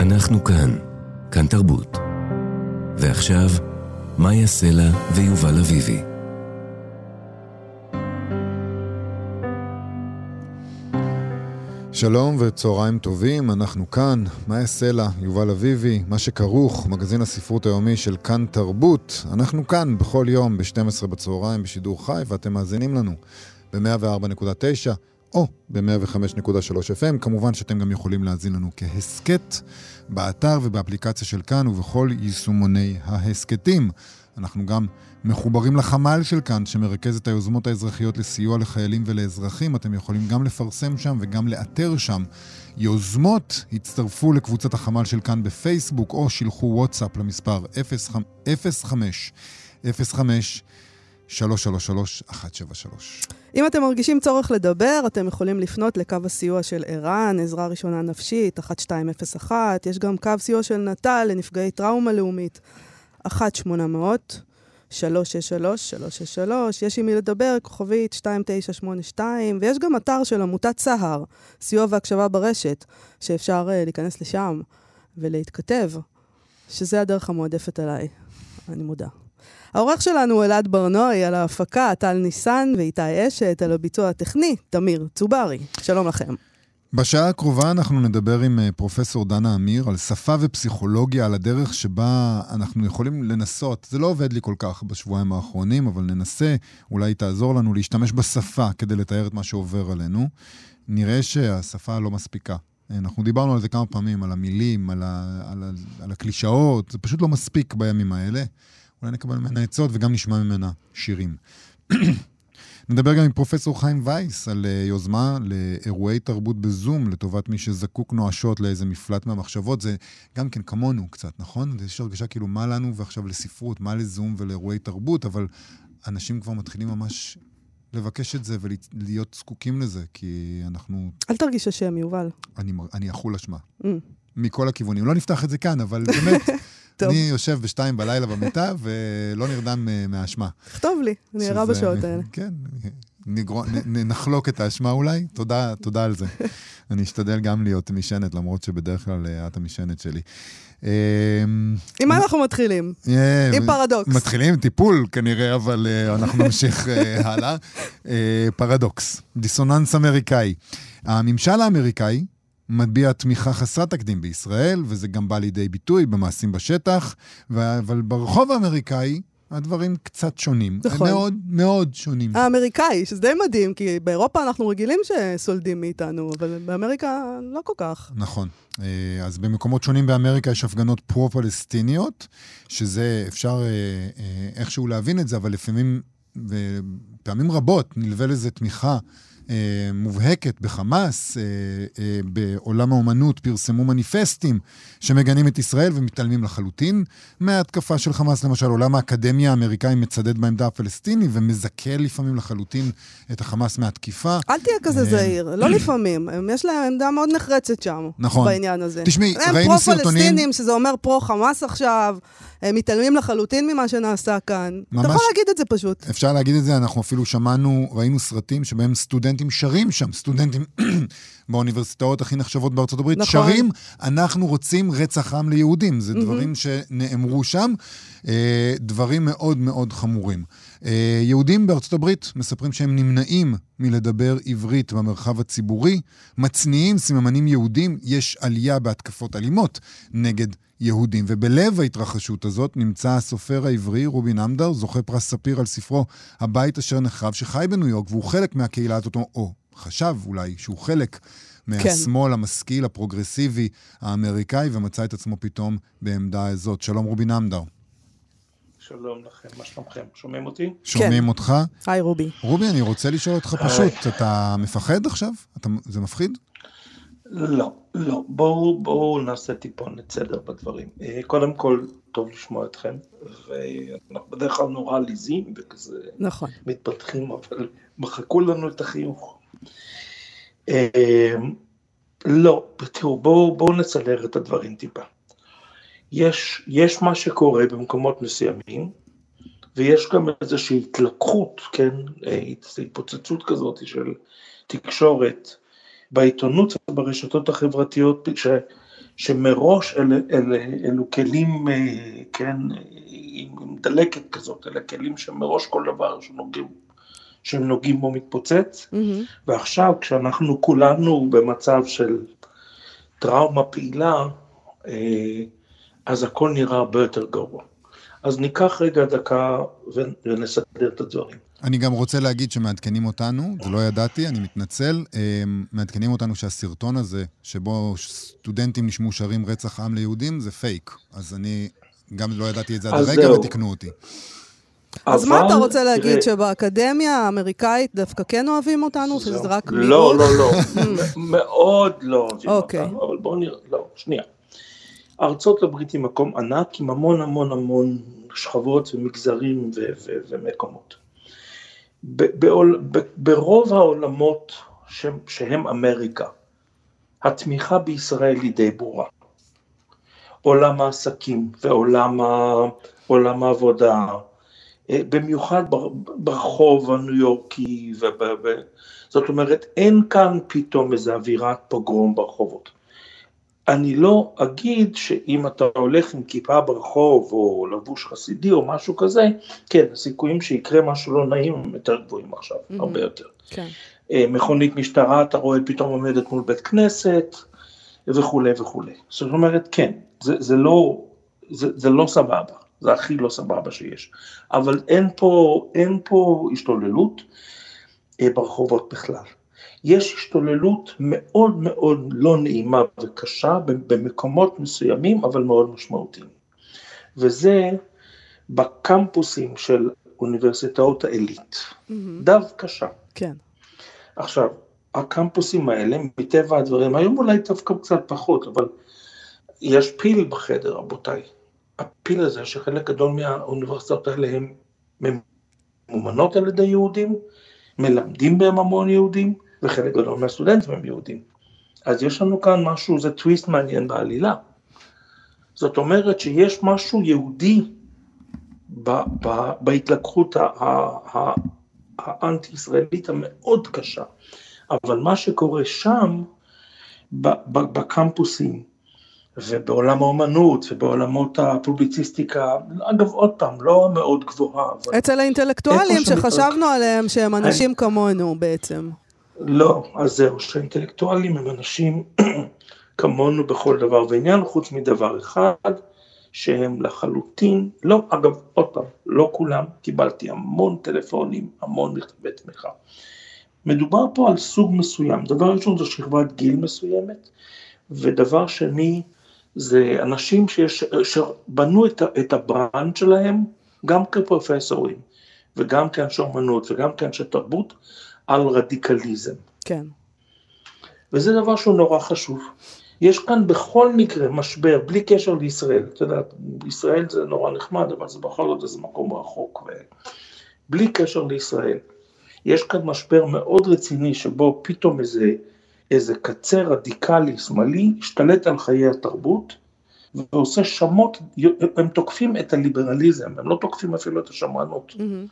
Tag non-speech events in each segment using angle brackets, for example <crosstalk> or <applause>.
אנחנו כאן, כאן תרבות. ועכשיו, מאיה סלע ויובל אביבי. שלום וצהריים טובים, אנחנו כאן, מאיה סלע, יובל אביבי, מה שכרוך, מגזין הספרות היומי של כאן תרבות. אנחנו כאן בכל יום ב-12 בצהריים בשידור חי, ואתם מאזינים לנו ב-104.9 או ב-105.3 FM. כמובן שאתם גם יכולים להאזין לנו כהסכת באתר ובאפליקציה של כאן ובכל יישומוני ההסכתים. אנחנו גם מחוברים לחמ"ל של כאן, שמרכז את היוזמות האזרחיות לסיוע לחיילים ולאזרחים. אתם יכולים גם לפרסם שם וגם לאתר שם יוזמות. הצטרפו לקבוצת החמ"ל של כאן בפייסבוק, או שילחו וואטסאפ למספר 05 05 333 173 אם אתם מרגישים צורך לדבר, אתם יכולים לפנות לקו הסיוע של ער"ן, עזרה ראשונה נפשית, 1201. יש גם קו סיוע של נט"ל לנפגעי טראומה לאומית, 1800. 363, 363, יש עם מי לדבר, כוכבית 2982, ויש גם אתר של עמותת סהר, סיוע והקשבה ברשת, שאפשר uh, להיכנס לשם ולהתכתב, שזה הדרך המועדפת עליי, אני מודה. העורך שלנו הוא אלעד ברנועי, על ההפקה, טל ניסן ואיתי אשת, על הביצוע הטכני, תמיר צוברי. שלום לכם. בשעה הקרובה אנחנו נדבר עם אה, פרופסור דנה אמיר על שפה ופסיכולוגיה, על הדרך שבה אנחנו יכולים לנסות, זה לא עובד לי כל כך בשבועיים האחרונים, אבל ננסה, אולי תעזור לנו להשתמש בשפה כדי לתאר את מה שעובר עלינו. נראה שהשפה לא מספיקה. אנחנו דיברנו על זה כמה פעמים, על המילים, על, ה, על, ה, על הקלישאות, זה פשוט לא מספיק בימים האלה. אולי נקבל ממנה עצות וגם נשמע ממנה שירים. <coughs> נדבר גם עם פרופסור חיים וייס על uh, יוזמה לאירועי תרבות בזום לטובת מי שזקוק נואשות לאיזה מפלט מהמחשבות. זה גם כן כמונו קצת, נכון? יש הרגשה כאילו מה לנו ועכשיו לספרות, מה לזום ולאירועי תרבות, אבל אנשים כבר מתחילים ממש לבקש את זה ולהיות זקוקים לזה, כי אנחנו... אל תרגיש אשם, יובל. אני, אני אכול אשמה. Mm. מכל הכיוונים. לא נפתח את זה כאן, אבל באמת, <laughs> אני יושב בשתיים בלילה במיטה <laughs> ולא נרדם אה, מהאשמה. תכתוב לי, אני ערה בשעות האלה. כן, נגרו, נ, נחלוק את האשמה אולי, תודה, תודה על זה. <laughs> אני אשתדל גם להיות משענת, למרות שבדרך כלל אה, את המשענת שלי. אמ, עם מה אנחנו מתחילים? אה, עם פרדוקס. מתחילים עם טיפול כנראה, אבל אנחנו נמשיך הלאה. פרדוקס, דיסוננס אמריקאי. הממשל האמריקאי מביע תמיכה חסרת תקדים בישראל, וזה גם בא לידי ביטוי במעשים בשטח, אבל ברחוב האמריקאי הדברים קצת שונים. נכון. מאוד מאוד שונים. האמריקאי, שזה די מדהים, כי באירופה אנחנו רגילים שסולדים מאיתנו, אבל באמריקה לא כל כך. נכון. אה, אז במקומות שונים באמריקה יש הפגנות פרו-פלסטיניות, שזה, אפשר אה, אה, איכשהו להבין את זה, אבל לפעמים, ופעמים רבות, נלווה לזה תמיכה אה, מובהקת בחמאס, אה, אה, בעולם האומנות פרסמו מניפסטים שמגנים את ישראל ומתעלמים לחלוטין מההתקפה של חמאס. למשל, עולם האקדמיה האמריקאי מצדד בעמדה הפלסטינית ומזכה לפעמים לחלוטין את החמאס מהתקיפה. אל תהיה כזה זהיר, לא <clears throat> לפעמים, יש להם עמדה מאוד נחרצת שם, נכון. בעניין הזה. תשמעי, ראינו סרטונים... הם פרו-פלסטינים, שזה אומר פרו-חמאס עכשיו. הם מתעלמים לחלוטין ממה שנעשה כאן. ממש, אתה יכול להגיד את זה פשוט. אפשר להגיד את זה, אנחנו אפילו שמענו, ראינו סרטים שבהם סטודנטים שרים שם, סטודנטים <clears throat> באוניברסיטאות הכי נחשבות בארצות הברית, נכון. שרים, אנחנו רוצים רצח עם ליהודים. זה דברים שנאמרו שם, אה, דברים מאוד מאוד חמורים. אה, יהודים בארצות הברית מספרים שהם נמנעים מלדבר עברית במרחב הציבורי, מצניעים סממנים יהודים, יש עלייה בהתקפות אלימות נגד יהודים. ובלב ההתרחשות הזאת נמצא הסופר העברי רובין אמדר, זוכה פרס ספיר על ספרו הבית אשר נחרב, שחי בניו יורק, והוא חלק מהקהילה הזאת, או חשב אולי שהוא חלק מהשמאל כן. המשכיל, הפרוגרסיבי האמריקאי, ומצא את עצמו פתאום בעמדה הזאת. שלום רובין אמדר. שלום לכם, מה שלומכם? שומעים אותי? שומעים כן. אותך. היי רובי. רובי, אני רוצה לשאול אותך פשוט, אתה מפחד עכשיו? אתה, זה מפחיד? לא, לא. בואו בוא נעשה טיפונת סדר בדברים. אה, קודם כל, טוב לשמוע אתכם, ואנחנו בדרך כלל נורא עליזים וכזה נכון. מתפתחים, אבל מחקו לנו את החיוך. אה, לא, תראו, בואו בוא נצלר את הדברים טיפה. יש, יש מה שקורה במקומות מסוימים, ויש גם איזושהי התלקחות, כן, אה, התפוצצות כזאת של תקשורת בעיתונות וברשתות החברתיות, ש, שמראש אלה, אלה, אלו כלים, כן, עם דלקת כזאת, אלה כלים שמראש כל דבר שנוגעים, שהם נוגעים בו מתפוצץ, mm-hmm. ועכשיו כשאנחנו כולנו במצב של טראומה פעילה, אז הכל נראה הרבה יותר גרוע. אז ניקח רגע דקה ונסדר את הדברים. אני גם רוצה להגיד שמעדכנים אותנו, זה לא ידעתי, אני מתנצל, אמ, מעדכנים אותנו שהסרטון הזה, שבו סטודנטים נשמעו שרים רצח עם ליהודים, זה פייק. אז אני גם לא ידעתי את זה עד הרגע ותיקנו אותי. אז מה אתה רוצה להגיד, שבאקדמיה האמריקאית דווקא כן אוהבים אותנו, שזה רק מיעוט? לא, לא, לא, <laughs> מאוד לא אוהבים אוקיי. אותנו, אבל בואו נראה, לא, שנייה. ארצות הברית היא מקום ענק עם המון המון המון שכבות ומגזרים ו- ו- ומקומות. ברוב העולמות ש- שהם אמריקה, התמיכה בישראל היא די ברורה. עולם העסקים ועולם עולם העבודה, אה, במיוחד ברחוב הניו יורקי, וב, זאת אומרת אין כאן פתאום איזו אווירת פוגרום ברחובות. אני לא אגיד שאם אתה הולך עם כיפה ברחוב או לבוש חסידי או משהו כזה, כן, הסיכויים שיקרה משהו לא נעים הם יותר גבוהים עכשיו, mm-hmm. הרבה יותר. כן. אה, מכונית משטרה, אתה רואה פתאום עומדת מול בית כנסת וכולי וכולי. זאת אומרת, כן, זה, זה, לא, זה, זה לא סבבה, זה הכי לא סבבה שיש. אבל אין פה, אין פה השתוללות אה, ברחובות בכלל. יש השתוללות מאוד מאוד לא נעימה וקשה במקומות מסוימים, אבל מאוד משמעותיים. וזה בקמפוסים של אוניברסיטאות העילית. Mm-hmm. דווקא שם. כן. עכשיו, הקמפוסים האלה, מטבע הדברים, היום אולי דווקא קצת פחות, אבל יש פיל בחדר, רבותיי. הפיל הזה, שחלק גדול מהאוניברסיטאות האלה הן ממומנות על ידי יהודים, מלמדים בהם המון יהודים, וחלק גדול מהסטודנטים הם יהודים. אז יש לנו כאן משהו, זה טוויסט מעניין בעלילה. זאת אומרת שיש משהו יהודי ב, ב, בהתלקחות האנטי-ישראלית המאוד קשה, אבל מה שקורה שם, בקמפוסים, ובעולם האומנות ובעולמות הפובליציסטיקה, אגב עוד פעם, לא מאוד גבוהה. אצל האינטלקטואלים שחשבנו עליהם שהם אנשים כמונו בעצם. לא, אז זהו, שהאינטלקטואלים הם אנשים <clears throat> כמונו בכל דבר ועניין, חוץ מדבר אחד, שהם לחלוטין, לא, אגב, עוד פעם, לא כולם, קיבלתי המון טלפונים, המון מכתבי תמיכה. מדובר פה על סוג מסוים, דבר ראשון זו שכבת גיל מסוימת, ודבר שני זה אנשים שיש, שבנו את, את ה brand שלהם גם כפרופסורים וגם כאנשי אומנות וגם כאנשי תרבות על רדיקליזם. כן. וזה דבר שהוא נורא חשוב. יש כאן בכל מקרה משבר, בלי קשר לישראל, את יודעת, ישראל זה נורא נחמד, אבל זה בכל זאת איזה מקום רחוק, ו... בלי קשר לישראל. יש כאן משבר מאוד רציני שבו פתאום איזה, איזה קצה רדיקלי שמאלי השתלט על חיי התרבות ועושה שמות, הם תוקפים את הליברליזם, הם לא תוקפים אפילו את השמרנות. Mm-hmm.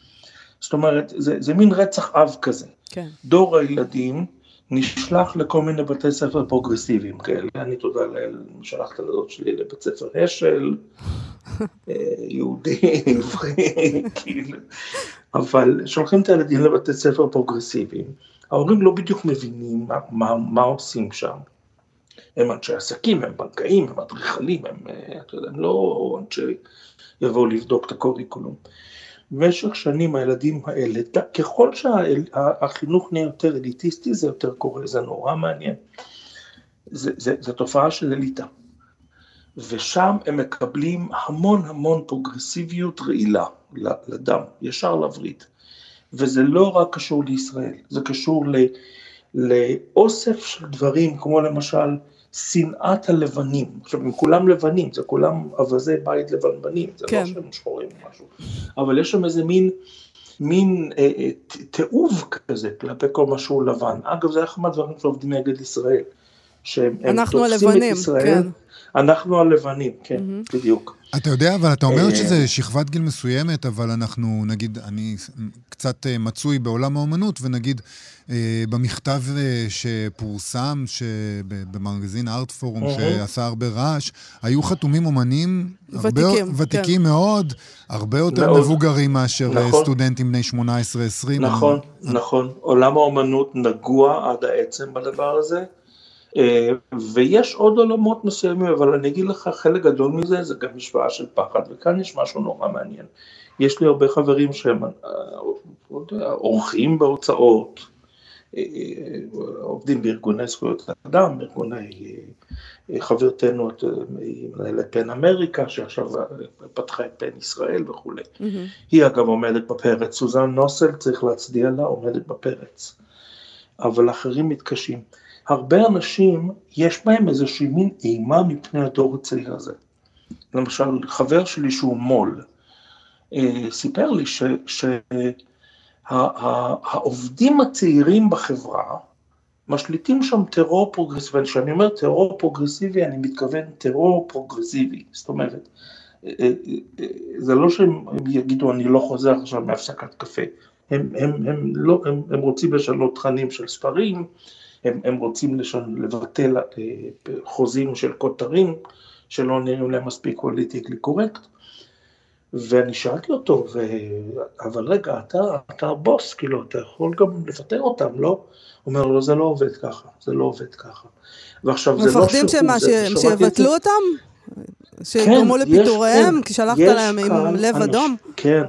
זאת אומרת, זה, זה מין רצח אב כזה. כן. דור הילדים נשלח לכל מיני בתי ספר פרוגרסיביים כאלה. אני תודה לאל, שלח את הילדות שלי לבית ספר השל, אה, יהודי, עברי, <laughs> כאילו. אבל שולחים את הילדים לבתי ספר פרוגרסיביים. ההורים לא בדיוק מבינים מה, מה, מה עושים שם. הם אנשי עסקים, הם בנקאים, הם אדריכלים, הם, אה, אתה יודע, הם לא אנשים שיבואו לבדוק את ה curriculum. במשך שנים הילדים האלה, ככל שהחינוך נהיה יותר אליטיסטי זה יותר קורה, זה נורא מעניין. זו תופעה של אליטה. ושם הם מקבלים המון המון פרוגרסיביות רעילה לדם, ישר לווריד. וזה לא רק קשור לישראל, זה קשור לאוסף של דברים, כמו למשל שנאת הלבנים. עכשיו, הם כולם לבנים, זה כולם אווזי בית לבנבנים, זה לא כן. לא שהם שחורים או משהו, אבל יש שם איזה מין, מין אה, אה, תיעוב כזה כלפי כל מה שהוא לבן. אגב, זה אחד מהדברים שעובדים נגד ישראל. שהם תופסים הלבנים, את ישראל, כן. אנחנו הלבנים, כן, mm-hmm. בדיוק. אתה יודע, אבל אתה אומר שזה שכבת גיל מסוימת, אבל אנחנו, נגיד, אני קצת מצוי בעולם האומנות, ונגיד, במכתב שפורסם במגזין ארט פורום, שעשה הרבה רעש, היו חתומים אומנים ותיקים, הרבה, ותיקים כן. מאוד, הרבה יותר מאוד. מבוגרים מאשר נכון. סטודנטים בני 18-20. נכון, אני... נכון. עולם האומנות נגוע עד העצם בדבר הזה. אה, ויש עוד עולמות מסוימים, אבל אני אגיד לך, חלק גדול מזה זה גם משוואה של פחד, וכאן יש משהו נורא מעניין. יש לי הרבה חברים שהם אה, עורכים בהוצאות, אה, עובדים בארגוני זכויות אדם, ארגוני חברתנו, מנהלת פן אמריקה, שעכשיו פתחה את פן ישראל וכולי. Mm-hmm. היא אגב עומדת בפרץ, סוזן נוסל, צריך להצדיע לה, עומדת בפרץ. אבל אחרים מתקשים. הרבה אנשים, יש בהם איזושהי מין אימה מפני הדור הצעיר הזה. למשל, חבר שלי שהוא מו"ל, אה, סיפר לי שהעובדים שה, הצעירים בחברה משליטים שם טרור פרוגרסיבי, וכשאני אומר טרור פרוגרסיבי, אני מתכוון טרור פרוגרסיבי, זאת אומרת, אה, אה, זה לא שהם יגידו אני לא חוזר עכשיו מהפסקת קפה, הם, הם, הם, לא, הם, הם רוצים לשנות תכנים של ספרים, הם, הם רוצים לשון, לבטל אה, חוזים של כותרים שלא נראים להם מספיק politically correct. ואני שאלתי אותו, ו... אבל רגע, אתה, אתה הבוס, כאילו, אתה יכול גם לפטר אותם, לא? הוא אומר לו, זה לא עובד ככה, זה לא עובד ככה. ועכשיו, זה לא. מפחדים שהם שיבטלו אותם? שיגרמו כן, לפיטוריהם? כי שלחת להם עם לב אדום? כן,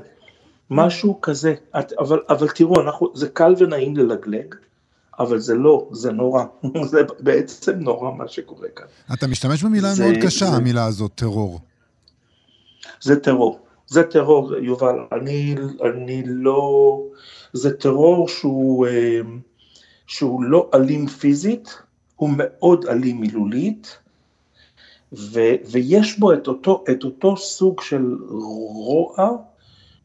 משהו כזה. אבל, אבל תראו, אנחנו, זה קל ונעים ללגלג, אבל זה לא, זה נורא, <laughs> זה בעצם נורא מה שקורה כאן. אתה משתמש במילה זה, מאוד קשה, זה, המילה הזאת, טרור. זה טרור, זה טרור, יובל, אני, אני לא, זה טרור שהוא, אה, שהוא לא אלים פיזית, הוא מאוד אלים מילולית, ו, ויש בו את אותו, את אותו סוג של רוע,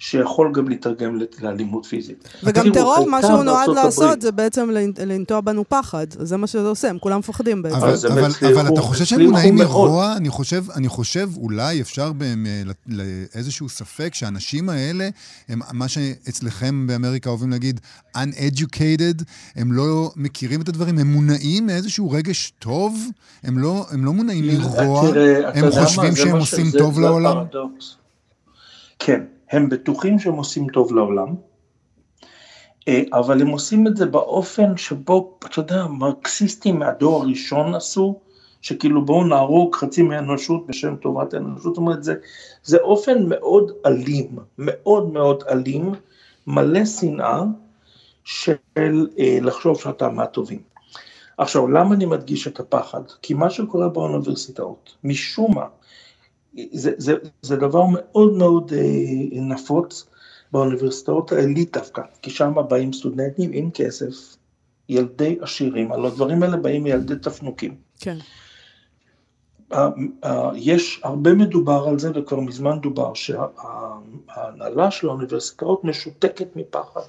שיכול גם להתרגם לאלימות פיזית. וגם טרור, מה שהוא נועד לעשות זה בעצם לנטוע בנו פחד, זה מה שזה עושה, הם כולם מפחדים בעצם. אבל, אבל, אבל אתה חושב שהם מונעים מרוע? אני חושב, אני חושב אולי אפשר לאיזשהו ספק שהאנשים האלה, הם מה שאצלכם באמריקה אוהבים להגיד, uneducated, הם לא מכירים את הדברים, הם מונעים מאיזשהו רגש טוב, הם לא, הם לא מונעים מרוע, הם חושבים שהם עושים טוב לעולם. כן. הם בטוחים שהם עושים טוב לעולם, אה, אבל הם עושים את זה באופן שבו, אתה יודע, מרקסיסטים מהדור הראשון עשו, שכאילו בואו נהרוג חצי מהאנושות בשם טובת האנושות, זאת אומרת, זה, זה אופן מאוד אלים, מאוד מאוד אלים, מלא שנאה של אה, לחשוב שאתה מהטובים. עכשיו, למה אני מדגיש את הפחד? כי מה שקורה באוניברסיטאות, משום מה, זה, זה, זה דבר מאוד מאוד אה, נפוץ באוניברסיטאות העילית דווקא, כי שם באים סטודנטים עם כסף, ילדי עשירים, הלוא הדברים האלה באים מילדי תפנוקים. כן. יש הרבה מדובר על זה, וכבר מזמן דובר, שההנהלה של האוניברסיטאות משותקת מפחד,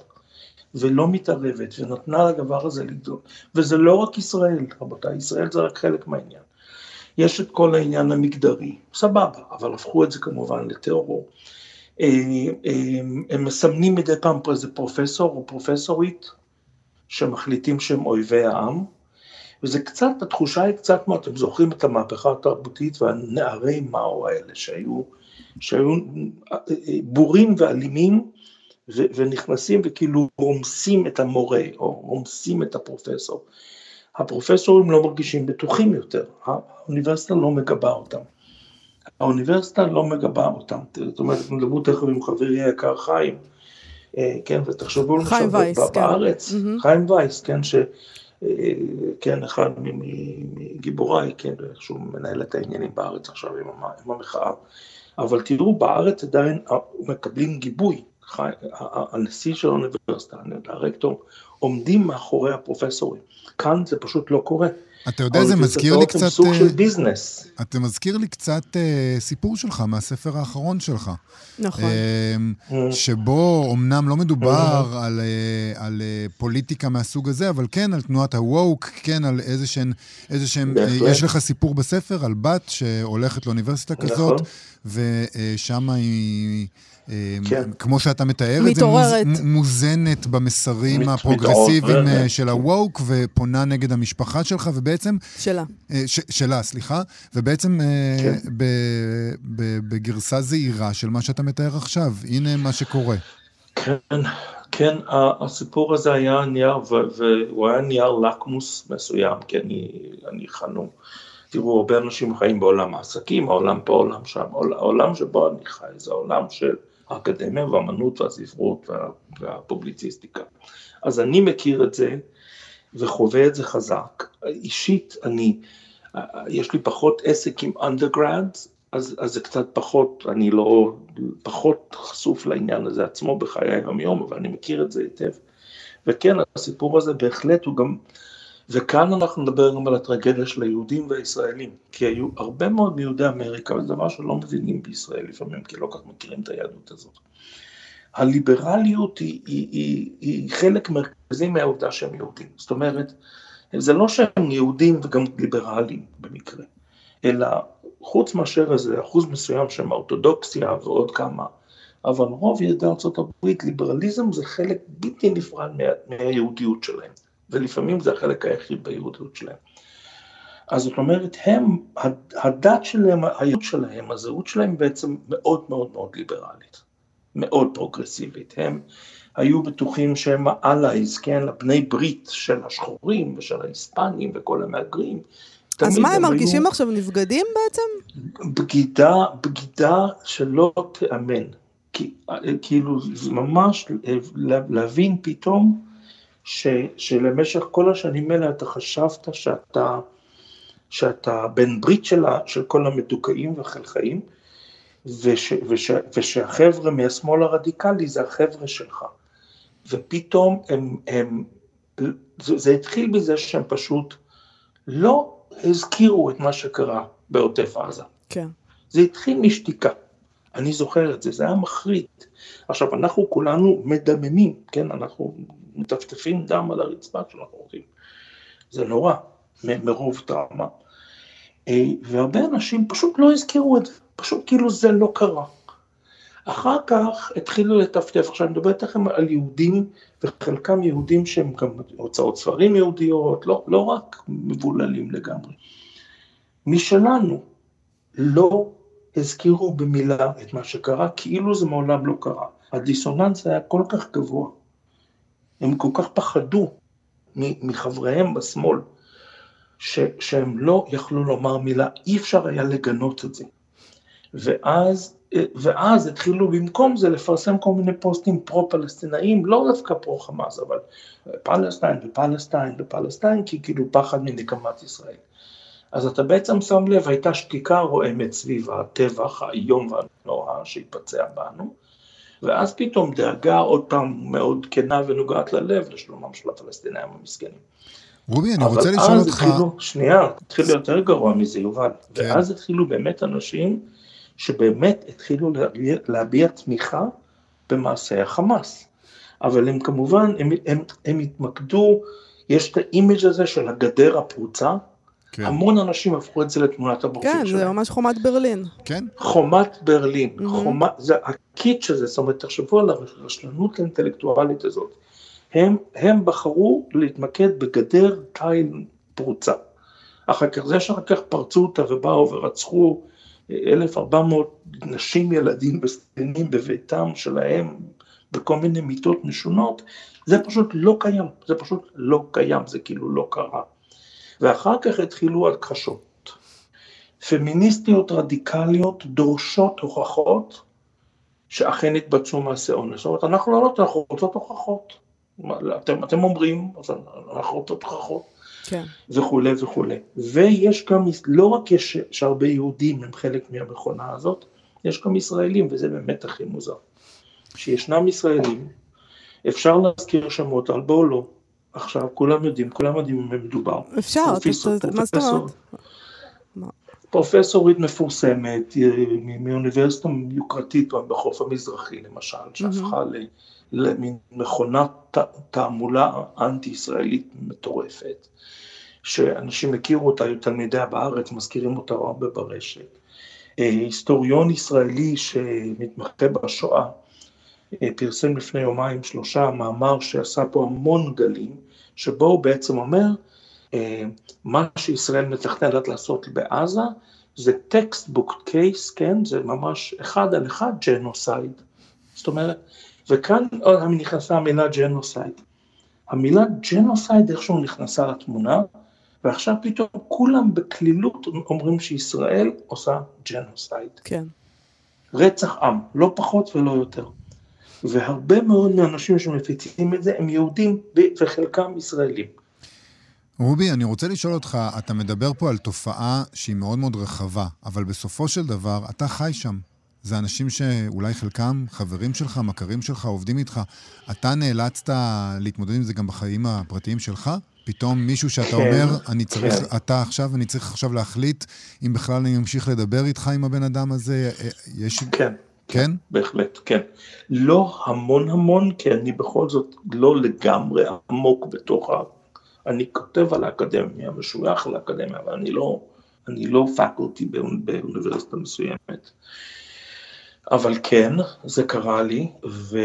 ולא מתערבת, ונתנה לדבר הזה לגדול. וזה לא רק ישראל, רבותיי, ישראל זה רק חלק מהעניין. יש את כל העניין המגדרי, סבבה, אבל הפכו את זה כמובן לטרור. אה, אה, הם מסמנים מדי פעם פה איזה פרופסור או פרופסורית שמחליטים שהם אויבי העם, וזה קצת, התחושה היא קצת כמו, אתם זוכרים את המהפכה התרבותית והנערי מאו האלה שהיו, שהיו אה, בורים ואלימים ונכנסים וכאילו רומסים את המורה או רומסים את הפרופסור. הפרופסורים לא מרגישים בטוחים יותר, האוניברסיטה לא מגבה אותם. האוניברסיטה לא מגבה אותם. זאת אומרת, אנחנו נדברו תכף עם חברי היקר חיים, אה, כן, ותחשבו למשל כן. בארץ. חיים וייס, כן, ש... אה, כן, אחד מגיבוריי, כן, שהוא מנהל את העניינים בארץ עכשיו עם המחאה, אבל תראו, בארץ עדיין מקבלים גיבוי, הנשיא של האוניברסיטה, הרקטור, עומדים מאחורי הפרופסורים. כאן זה פשוט לא קורה. אתה יודע, זה מזכיר לי קצת... סוג של ביזנס. אתה מזכיר לי קצת סיפור שלך מהספר האחרון שלך. נכון. שבו אמנם לא מדובר על, על פוליטיקה מהסוג הזה, אבל כן על תנועת ה-woke, כן על איזה שהם... איזה שהם יש לך סיפור בספר על בת שהולכת לאוניברסיטה כזאת, נכון. ושם היא... כן. כמו שאתה מתאר את זה, מוז, מוזנת במסרים מת, הפרוגרסיביים מתעורר. של הווק, ופונה נגד המשפחה שלך, ובעצם... שלה. ש, שלה, סליחה. ובעצם כן. ב, ב, בגרסה זהירה של מה שאתה מתאר עכשיו. הנה מה שקורה. כן, כן, הסיפור הזה היה נייר, והוא היה נייר לקמוס מסוים, כי אני, אני חנום. תראו, הרבה אנשים חיים בעולם העסקים, העולם פה, העולם שם, העולם שבו אני חי, זה העולם של האקדמיה והאמנות והספרות וה, והפובליציסטיקה. אז אני מכיר את זה וחווה את זה חזק. אישית, אני, יש לי פחות עסק עם undergrads, אז, אז זה קצת פחות, אני לא, פחות חשוף לעניין הזה עצמו בחיי היום-יום, אבל אני מכיר את זה היטב. וכן, הסיפור הזה בהחלט הוא גם, וכאן אנחנו נדבר גם על הטרגדיה של היהודים והישראלים, כי היו הרבה מאוד מיהודי אמריקה, וזה דבר שלא מבינים בישראל לפעמים, כי לא כך מכירים את היהדות הזאת. הליברליות היא, היא, היא, היא חלק מרכזי מהעובדה שהם יהודים, זאת אומרת, זה לא שהם יהודים וגם ליברליים במקרה, אלא חוץ מאשר איזה אחוז מסוים שהם אורתודוקסיה ועוד כמה, אבל רוב יהודי ארה"ב, ליברליזם זה חלק בלתי נפרד מה, מהיהודיות שלהם. ולפעמים זה החלק היחיד ביהודיות שלהם. אז זאת אומרת, הם, הדת שלהם, היהוד שלהם, הזהות שלהם בעצם מאוד מאוד מאוד ליברלית, מאוד פרוגרסיבית. הם היו בטוחים שהם ה-allies, כן, הבני ברית של השחורים ושל ההיספנים וכל המהגרים. אז מה, הם מרגישים היו... עכשיו נבגדים בעצם? בגידה, בגידה שלא תיאמן. כאילו, ממש להבין פתאום ש, שלמשך כל השנים האלה אתה חשבת שאתה, שאתה בן ברית שלה, של כל המדוכאים והחלכאים, וש, וש, ושהחבר'ה מהשמאל הרדיקלי זה החבר'ה שלך. ופתאום הם, הם זה, זה התחיל בזה שהם פשוט לא הזכירו את מה שקרה בעוטף עזה. כן. זה התחיל משתיקה. אני זוכר את זה, זה היה מחריד. עכשיו, אנחנו כולנו מדממים, כן, אנחנו מטפטפים דם על הרצפה כשאנחנו הולכים. זה נורא, מרוב טראומה. אה, והרבה אנשים פשוט לא הזכירו את זה, פשוט כאילו זה לא קרה. אחר כך התחילו לטפטף, עכשיו אני מדבר איתכם על יהודים, וחלקם יהודים שהם גם הוצאות ספרים יהודיות, לא, לא רק מבוללים לגמרי. משלנו לא הזכירו במילה את מה שקרה, כאילו זה מעולם לא קרה. הדיסוננס היה כל כך גבוה. הם כל כך פחדו מחבריהם בשמאל, ש, שהם לא יכלו לומר מילה, אי אפשר היה לגנות את זה. ואז, ואז התחילו במקום זה לפרסם כל מיני פוסטים פרו-פלסטינאים, לא דווקא פרו-חמאס, אבל פלסטיין ופלסטיין ופלסטיין, כי כאילו פחד מנקמת ישראל. אז אתה בעצם שם לב, הייתה שתיקה רועמת סביב הטבח האיום והנורא שהתבצע בנו, ואז פתאום דאגה עוד פעם מאוד כנה ונוגעת ללב לשלומם של הפלסטינאים המסכנים. רובי, אני רוצה לשאול אותך... התחילו, שנייה, התחיל יותר גרוע מזה, יובל. כן. ואז התחילו באמת אנשים שבאמת התחילו להביע, להביע תמיכה במעשי החמאס. אבל הם כמובן, הם, הם, הם התמקדו, יש את ה image הזה של הגדר הפרוצה, כן. המון אנשים הפכו את זה לתמונת הבורסית כן, שלהם. כן, זה ממש חומת ברלין. כן. חומת ברלין, mm-hmm. חומת, זה הקיטש הזה, זאת אומרת, תחשבו על הרשלנות האינטלקטואלית הזאת. הם, הם בחרו להתמקד בגדר תיל פרוצה. אחר כך, זה שאחר כך פרצו אותה ובאו ורצחו 1,400 נשים, ילדים וזקנים בביתם שלהם, בכל מיני מיטות משונות, זה פשוט לא קיים, זה פשוט לא קיים, זה כאילו לא קרה. ואחר כך התחילו הכחשות. פמיניסטיות רדיקליות דורשות הוכחות שאכן התבצעו מעשי אונס. זאת אומרת, אנחנו לא, אנחנו רוצות הוכחות. אתם, אתם אומרים, אז אנחנו רוצות הוכחות. כן. וכולי וכולי. ויש גם, לא רק יש שהרבה יהודים הם חלק מהמכונה הזאת, יש גם ישראלים, וזה באמת הכי מוזר. שישנם ישראלים, אפשר להזכיר שמות, אבל בואו לא, עכשיו, כולם יודעים, כולם יודעים במה מדובר. אפשר, מה זאת אומרת? פרופסורית מפורסמת מאוניברסיטה יוקרתית בחוף המזרחי למשל, שהפכה למין מכונת תעמולה אנטי-ישראלית מטורפת, שאנשים הכירו אותה, תלמידיה בארץ, מזכירים אותה הרבה ברשת. אה, היסטוריון ישראלי שמתמחה בשואה, אה, פרסם לפני יומיים שלושה מאמר שעשה פה המון גלים, שבו הוא בעצם אומר, אה, מה שישראל מתכננת לעשות בעזה זה textbook case, כן, זה ממש אחד על אחד genocide. זאת אומרת, וכאן נכנסה המילה genocide. המילה genocide איכשהו נכנסה לתמונה, ועכשיו פתאום כולם בקלילות אומרים שישראל עושה genocide. כן. רצח עם, לא פחות ולא יותר. והרבה מאוד מהאנשים שמפיצים את זה הם יהודים וחלקם ישראלים. רובי, אני רוצה לשאול אותך, אתה מדבר פה על תופעה שהיא מאוד מאוד רחבה, אבל בסופו של דבר, אתה חי שם. זה אנשים שאולי חלקם חברים שלך, מכרים שלך, עובדים איתך. אתה נאלצת להתמודד עם זה גם בחיים הפרטיים שלך? פתאום מישהו שאתה כן, אומר, אני צריך, כן. אתה עכשיו, אני צריך עכשיו להחליט אם בכלל אני ממשיך לדבר איתך עם הבן אדם הזה, אה, יש... כן. כן? בהחלט, כן. לא המון המון, כי אני בכל זאת לא לגמרי עמוק בתוך ה... אני כותב על האקדמיה, משוייך לאקדמיה, אבל אני לא, אני לא פקולטי באוניברסיטה מסוימת. אבל כן, זה קרה לי, ו...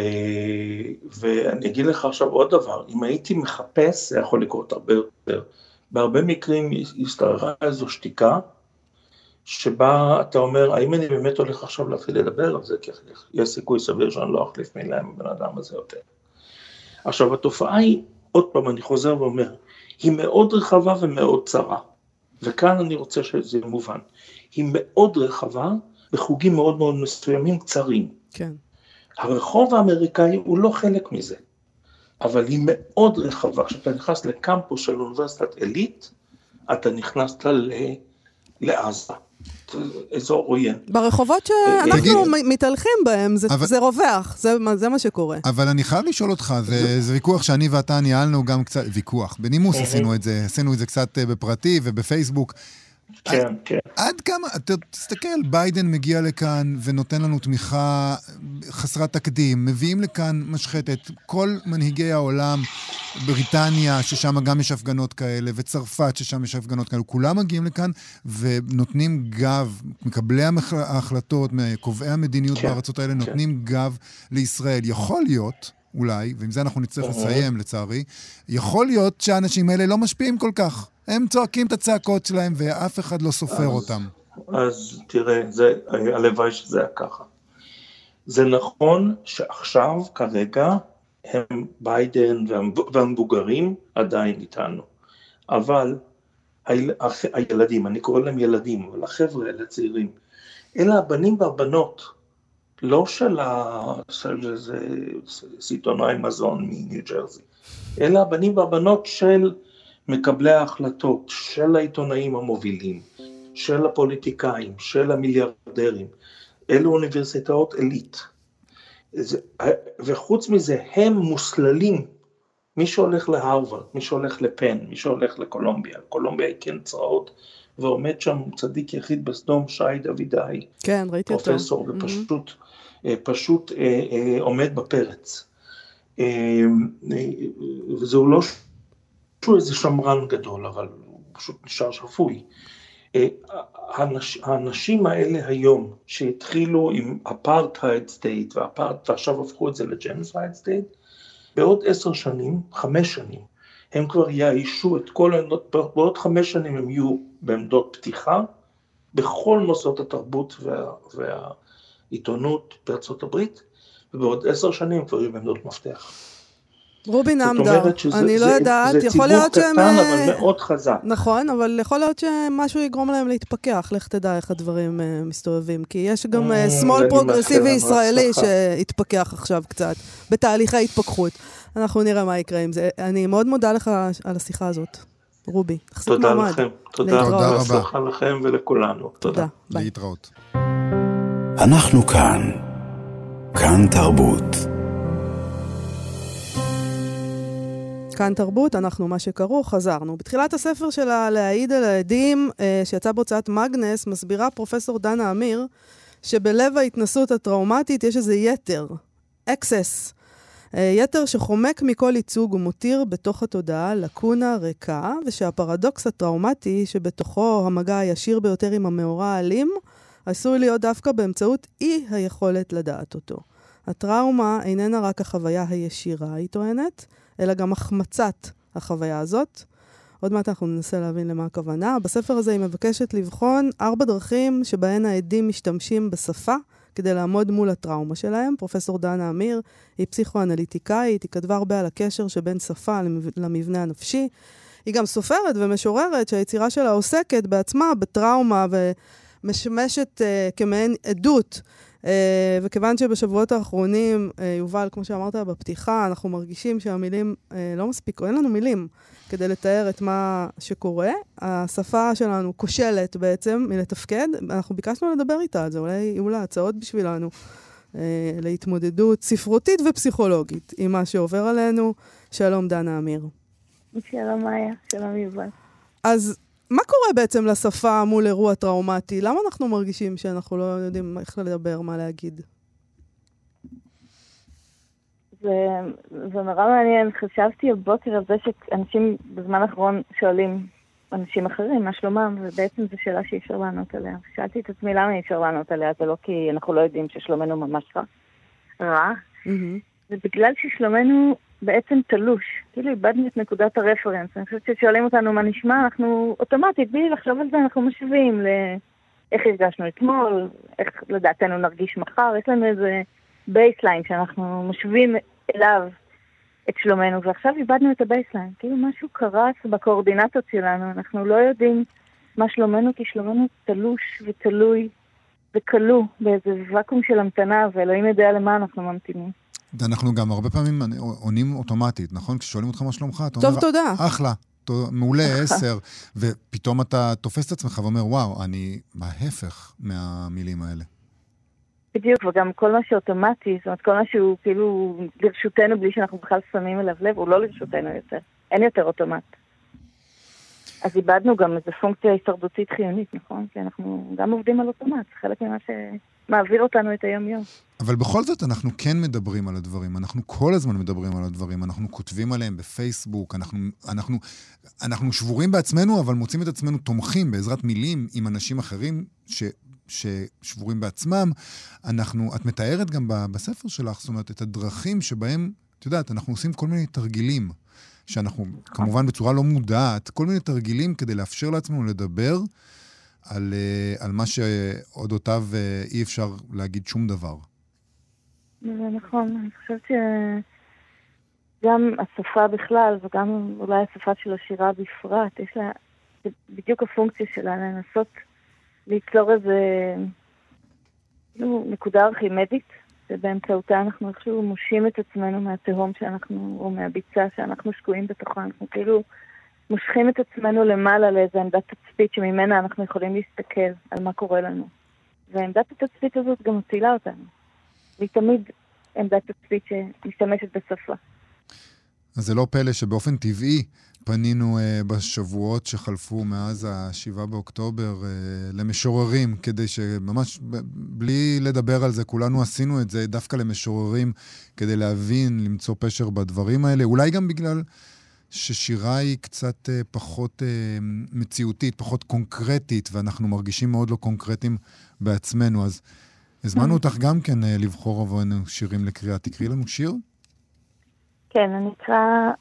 ואני אגיד לך עכשיו עוד דבר, אם הייתי מחפש, זה יכול לקרות הרבה יותר. בהרבה מקרים השתררה איזו שתיקה, שבה אתה אומר, האם אני באמת הולך עכשיו להתחיל לדבר על זה, כי יש סיכוי סביר שאני לא אחליף מילה עם הבן אדם הזה יותר. עכשיו, התופעה היא, עוד פעם, אני חוזר ואומר, היא מאוד רחבה ומאוד צרה. וכאן אני רוצה שזה יהיה מובן. היא מאוד רחבה בחוגים מאוד מאוד מסוימים קצרים. כן. הרחוב האמריקאי הוא לא חלק מזה, אבל היא מאוד רחבה. כשאתה נכנס לקמפוס של אוניברסיטת עילית, אתה נכנסת לעזה. אזור עוין. ברחובות שאנחנו מתהלכים בהם, זה, אבל... זה רווח, זה, זה מה שקורה. אבל אני חייב לשאול אותך, זה, זה ויכוח שאני ואתה ניהלנו גם קצת, ויכוח, בנימוס עשינו את זה, עשינו את זה קצת אה, בפרטי ובפייסבוק. כן, כן. עד כמה, תסתכל, ביידן מגיע לכאן ונותן לנו תמיכה חסרת תקדים, מביאים לכאן משחטת, כל מנהיגי העולם, בריטניה, ששם גם יש הפגנות כאלה, וצרפת, ששם יש הפגנות כאלה, כולם מגיעים לכאן ונותנים גב, מקבלי ההחלטות, קובעי המדיניות כן, בארצות האלה, כן. נותנים גב לישראל. יכול להיות... אולי, ועם זה אנחנו נצטרך לסיים לצערי, יכול להיות שהאנשים האלה לא משפיעים כל כך. הם צועקים את הצעקות שלהם ואף אחד לא סופר אז, אותם. אז תראה, זה, הלוואי שזה היה ככה. זה נכון שעכשיו, כרגע, הם ביידן והמבוגרים עדיין איתנו. אבל היל, הילדים, אני קורא להם ילדים, אבל החבר'ה האלה צעירים, אלה הבנים והבנות, לא של, סיטונאי מזון מניו ג'רזי, אלא הבנים והבנות של מקבלי ההחלטות, של העיתונאים המובילים, של הפוליטיקאים, של המיליארדרים, אלו אוניברסיטאות עילית. וחוץ מזה, הם מוסללים, מי שהולך להרווארד, מי שהולך לפן, מי שהולך לקולומביה, קולומביה היא כן צרעות, ועומד שם צדיק יחיד בסדום, שי דוידאי, כן, ראיתי אותו, פרופסור, ופשוט mm-hmm. פשוט אה, אה, עומד בפרץ. וזהו לא שהוא איזה שמרן גדול, אבל הוא פשוט נשאר שפוי. אה, האנש, האנשים האלה היום, שהתחילו עם apartheid state, ועכשיו הפכו את זה ל genocide state, בעוד עשר שנים, חמש שנים, הם כבר יאיישו את כל העמדות, בעוד חמש שנים הם יהיו בעמדות פתיחה, בכל מוסדות התרבות וה, והעיתונות בארצות הברית, ובעוד עשר שנים כבר יהיו בעמדות מפתח. רובי נמדר, אני לא יודעת, יכול להיות שהם... זה ציבור קטן, אבל מאוד חזק. נכון, אבל יכול להיות שמשהו יגרום להם להתפכח, לך תדע איך הדברים uh, מסתובבים. כי יש גם uh, שמאל פרוגרסיבי ישראלי שהתפכח עכשיו קצת, בתהליכי התפכחות. אנחנו נראה מה יקרה עם זה. אני מאוד מודה לך על השיחה הזאת, רובי. תודה מעמד. לכם, תודה, תודה רבה. בהצלחה לכם ולכולנו. תודה. תודה. להתראות. אנחנו כאן. כאן תרבות. כאן תרבות, אנחנו מה שקראו, חזרנו. בתחילת הספר שלה, להעיד על העדים, אה, שיצא בהוצאת מגנס, מסבירה פרופסור דנה אמיר, שבלב ההתנסות הטראומטית יש איזה יתר, אקסס. אה, יתר שחומק מכל ייצוג ומותיר בתוך התודעה לקונה ריקה, ושהפרדוקס הטראומטי שבתוכו המגע הישיר ביותר עם המאורע האלים, עשוי להיות דווקא באמצעות אי היכולת לדעת אותו. הטראומה איננה רק החוויה הישירה, היא טוענת, אלא גם החמצת החוויה הזאת. עוד מעט אנחנו ננסה להבין למה הכוונה. בספר הזה היא מבקשת לבחון ארבע דרכים שבהן העדים משתמשים בשפה כדי לעמוד מול הטראומה שלהם. פרופסור דנה אמיר היא פסיכואנליטיקאית, היא כתבה הרבה על הקשר שבין שפה למבנה הנפשי. היא גם סופרת ומשוררת שהיצירה שלה עוסקת בעצמה בטראומה ומשמשת uh, כמעין עדות Uh, וכיוון שבשבועות האחרונים, uh, יובל, כמו שאמרת בפתיחה, אנחנו מרגישים שהמילים uh, לא מספיק, אין לנו מילים כדי לתאר את מה שקורה. השפה שלנו כושלת בעצם מלתפקד. אנחנו ביקשנו לדבר איתה על זה, אולי יהיו לה הצעות בשבילנו uh, להתמודדות ספרותית ופסיכולוגית עם מה שעובר עלינו. שלום, דנה אמיר. שלום, מאיה. שלום, יובל. אז מה קורה בעצם לשפה מול אירוע טראומטי? למה אנחנו מרגישים שאנחנו לא יודעים איך לדבר, מה להגיד? זה, זה נורא מעניין. חשבתי הבוקר על זה שאנשים בזמן האחרון שואלים אנשים אחרים מה שלומם, ובעצם זו שאלה שאי אפשר לענות עליה. שאלתי את עצמי למה אי אפשר לענות עליה, זה לא כי אנחנו לא יודעים ששלומנו ממש רע. רע. Mm-hmm. זה בגלל ששלומנו בעצם תלוש. כאילו איבדנו את נקודת ה reference. אני חושבת ששואלים אותנו מה נשמע, אנחנו אוטומטית, בלי לחשוב על זה, אנחנו משווים לאיך הרגשנו אתמול, איך לדעתנו נרגיש מחר, יש לנו איזה baseline שאנחנו משווים אליו את שלומנו, ועכשיו איבדנו את ה baseline. כאילו משהו קרס בקואורדינטות שלנו, אנחנו לא יודעים מה שלומנו, כי שלומנו תלוש ותלוי וכלוא באיזה ואקום של המתנה, ואלוהים יודע למה אנחנו ממתינים. אנחנו גם הרבה פעמים עונים אוטומטית, נכון? כששואלים אותך מה שלומך, אתה אומר, טוב, תודה. אחלה, מעולה, <laughs> עשר, ופתאום אתה תופס את עצמך ואומר, וואו, אני בהפך מהמילים האלה. בדיוק, וגם כל מה שאוטומטי, זאת אומרת, כל מה שהוא כאילו לרשותנו בלי שאנחנו בכלל שמים אליו לב, הוא לא לרשותנו יותר. אין יותר אוטומט. אז איבדנו גם איזו פונקציה הישרדותית חיונית, נכון? כי אנחנו גם עובדים על אוטומט, חלק ממה שמעביר אותנו את היום-יום. אבל בכל זאת אנחנו כן מדברים על הדברים, אנחנו כל הזמן מדברים על הדברים, אנחנו כותבים עליהם בפייסבוק, אנחנו, אנחנו, אנחנו שבורים בעצמנו, אבל מוצאים את עצמנו תומכים בעזרת מילים עם אנשים אחרים ש, ששבורים בעצמם. אנחנו, את מתארת גם בספר שלך, זאת אומרת, את הדרכים שבהם, את יודעת, אנחנו עושים כל מיני תרגילים. שאנחנו, כמובן בצורה לא מודעת, כל מיני תרגילים כדי לאפשר לעצמנו לדבר על, אה, על מה שאודותיו אה, אי אפשר להגיד שום דבר. זה נכון, אני חושבת שגם השפה בכלל, וגם אולי השפה של השירה בפרט, יש לה, בדיוק הפונקציה שלה, לנסות ליצור איזה נקודה ארכימדית שבאמצעותה אנחנו איכשהו מושים את עצמנו מהתהום שאנחנו, או מהביצה שאנחנו שקועים בתוכה. אנחנו כאילו מושכים את עצמנו למעלה לאיזה עמדת תצפית שממנה אנחנו יכולים להסתכל על מה קורה לנו. ועמדת התצפית הזאת גם מצילה אותנו. והיא תמיד עמדת תצפית שמשתמשת בשפה. אז זה לא פלא שבאופן טבעי פנינו uh, בשבועות שחלפו מאז ה-7 באוקטובר uh, למשוררים, כדי שממש, בלי לדבר על זה, כולנו עשינו את זה דווקא למשוררים, כדי להבין, למצוא פשר בדברים האלה. אולי גם בגלל ששירה היא קצת uh, פחות uh, מציאותית, פחות קונקרטית, ואנחנו מרגישים מאוד לא קונקרטיים בעצמנו. אז הזמנו אותך גם כן uh, לבחור עבורנו שירים לקריאה. תקראי לנו שיר. כן, אני אקרא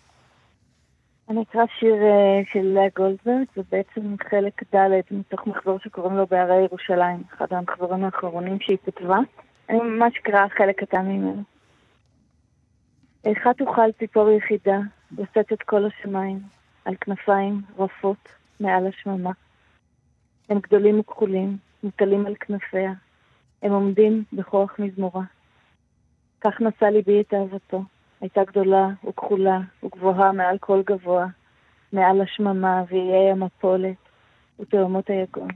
אני אקרא שיר uh, של לאה גולדברג, זה בעצם חלק ד' מתוך מחזור שקוראים לו בהרי ירושלים, אחד המחזורים האחרונים שהיא כתבה. אני ממש אקרא חלק קטן ממנו. איכה תוכל ציפור יחידה לשאת את כל השמיים על כנפיים רפות מעל השממה. הם גדולים וכחולים, מוטלים על כנפיה. הם עומדים בכוח מזמורה. כך נשא ליבי את אהבתו. הייתה גדולה וכחולה וגבוהה מעל כל גבוה, מעל השממה ואיי המפולת ותאומות היגון.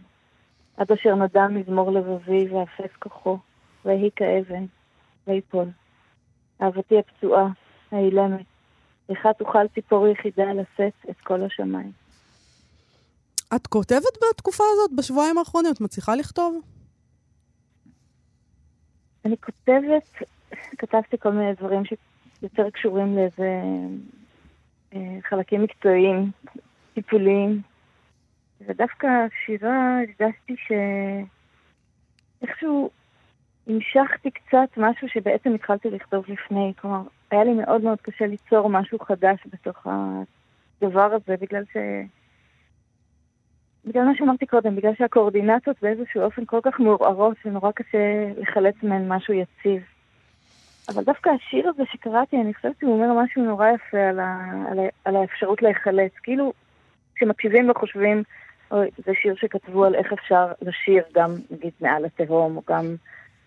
עד אשר נדע מזמור לבבי ואפס כוחו, ויהי כאבן, ויפול. אהבתי הפצועה, האילמת, איך תוכל ציפור יחידה לשאת את כל השמיים. את כותבת בתקופה הזאת, בשבועיים האחרונים? את מצליחה לכתוב? אני כותבת, כתבתי כל מיני דברים שיותר קשורים לאיזה אה, חלקים מקצועיים, טיפוליים, ודווקא שירה, הרגשתי שאיכשהו המשכתי קצת משהו שבעצם התחלתי לכתוב לפני. כלומר, היה לי מאוד מאוד קשה ליצור משהו חדש בתוך הדבר הזה, בגלל ש... בגלל מה שאמרתי קודם, בגלל שהקואורדינטות באיזשהו אופן כל כך מעורערות ונורא קשה לחלץ מהן משהו יציב. אבל דווקא השיר הזה שקראתי, אני חושבת שהוא אומר משהו נורא יפה על, ה, על, ה, על האפשרות להיחלץ. כאילו, כשמקשיבים וחושבים, אוי, זה שיר שכתבו על איך אפשר לשיר גם, נגיד, מעל התהום, או גם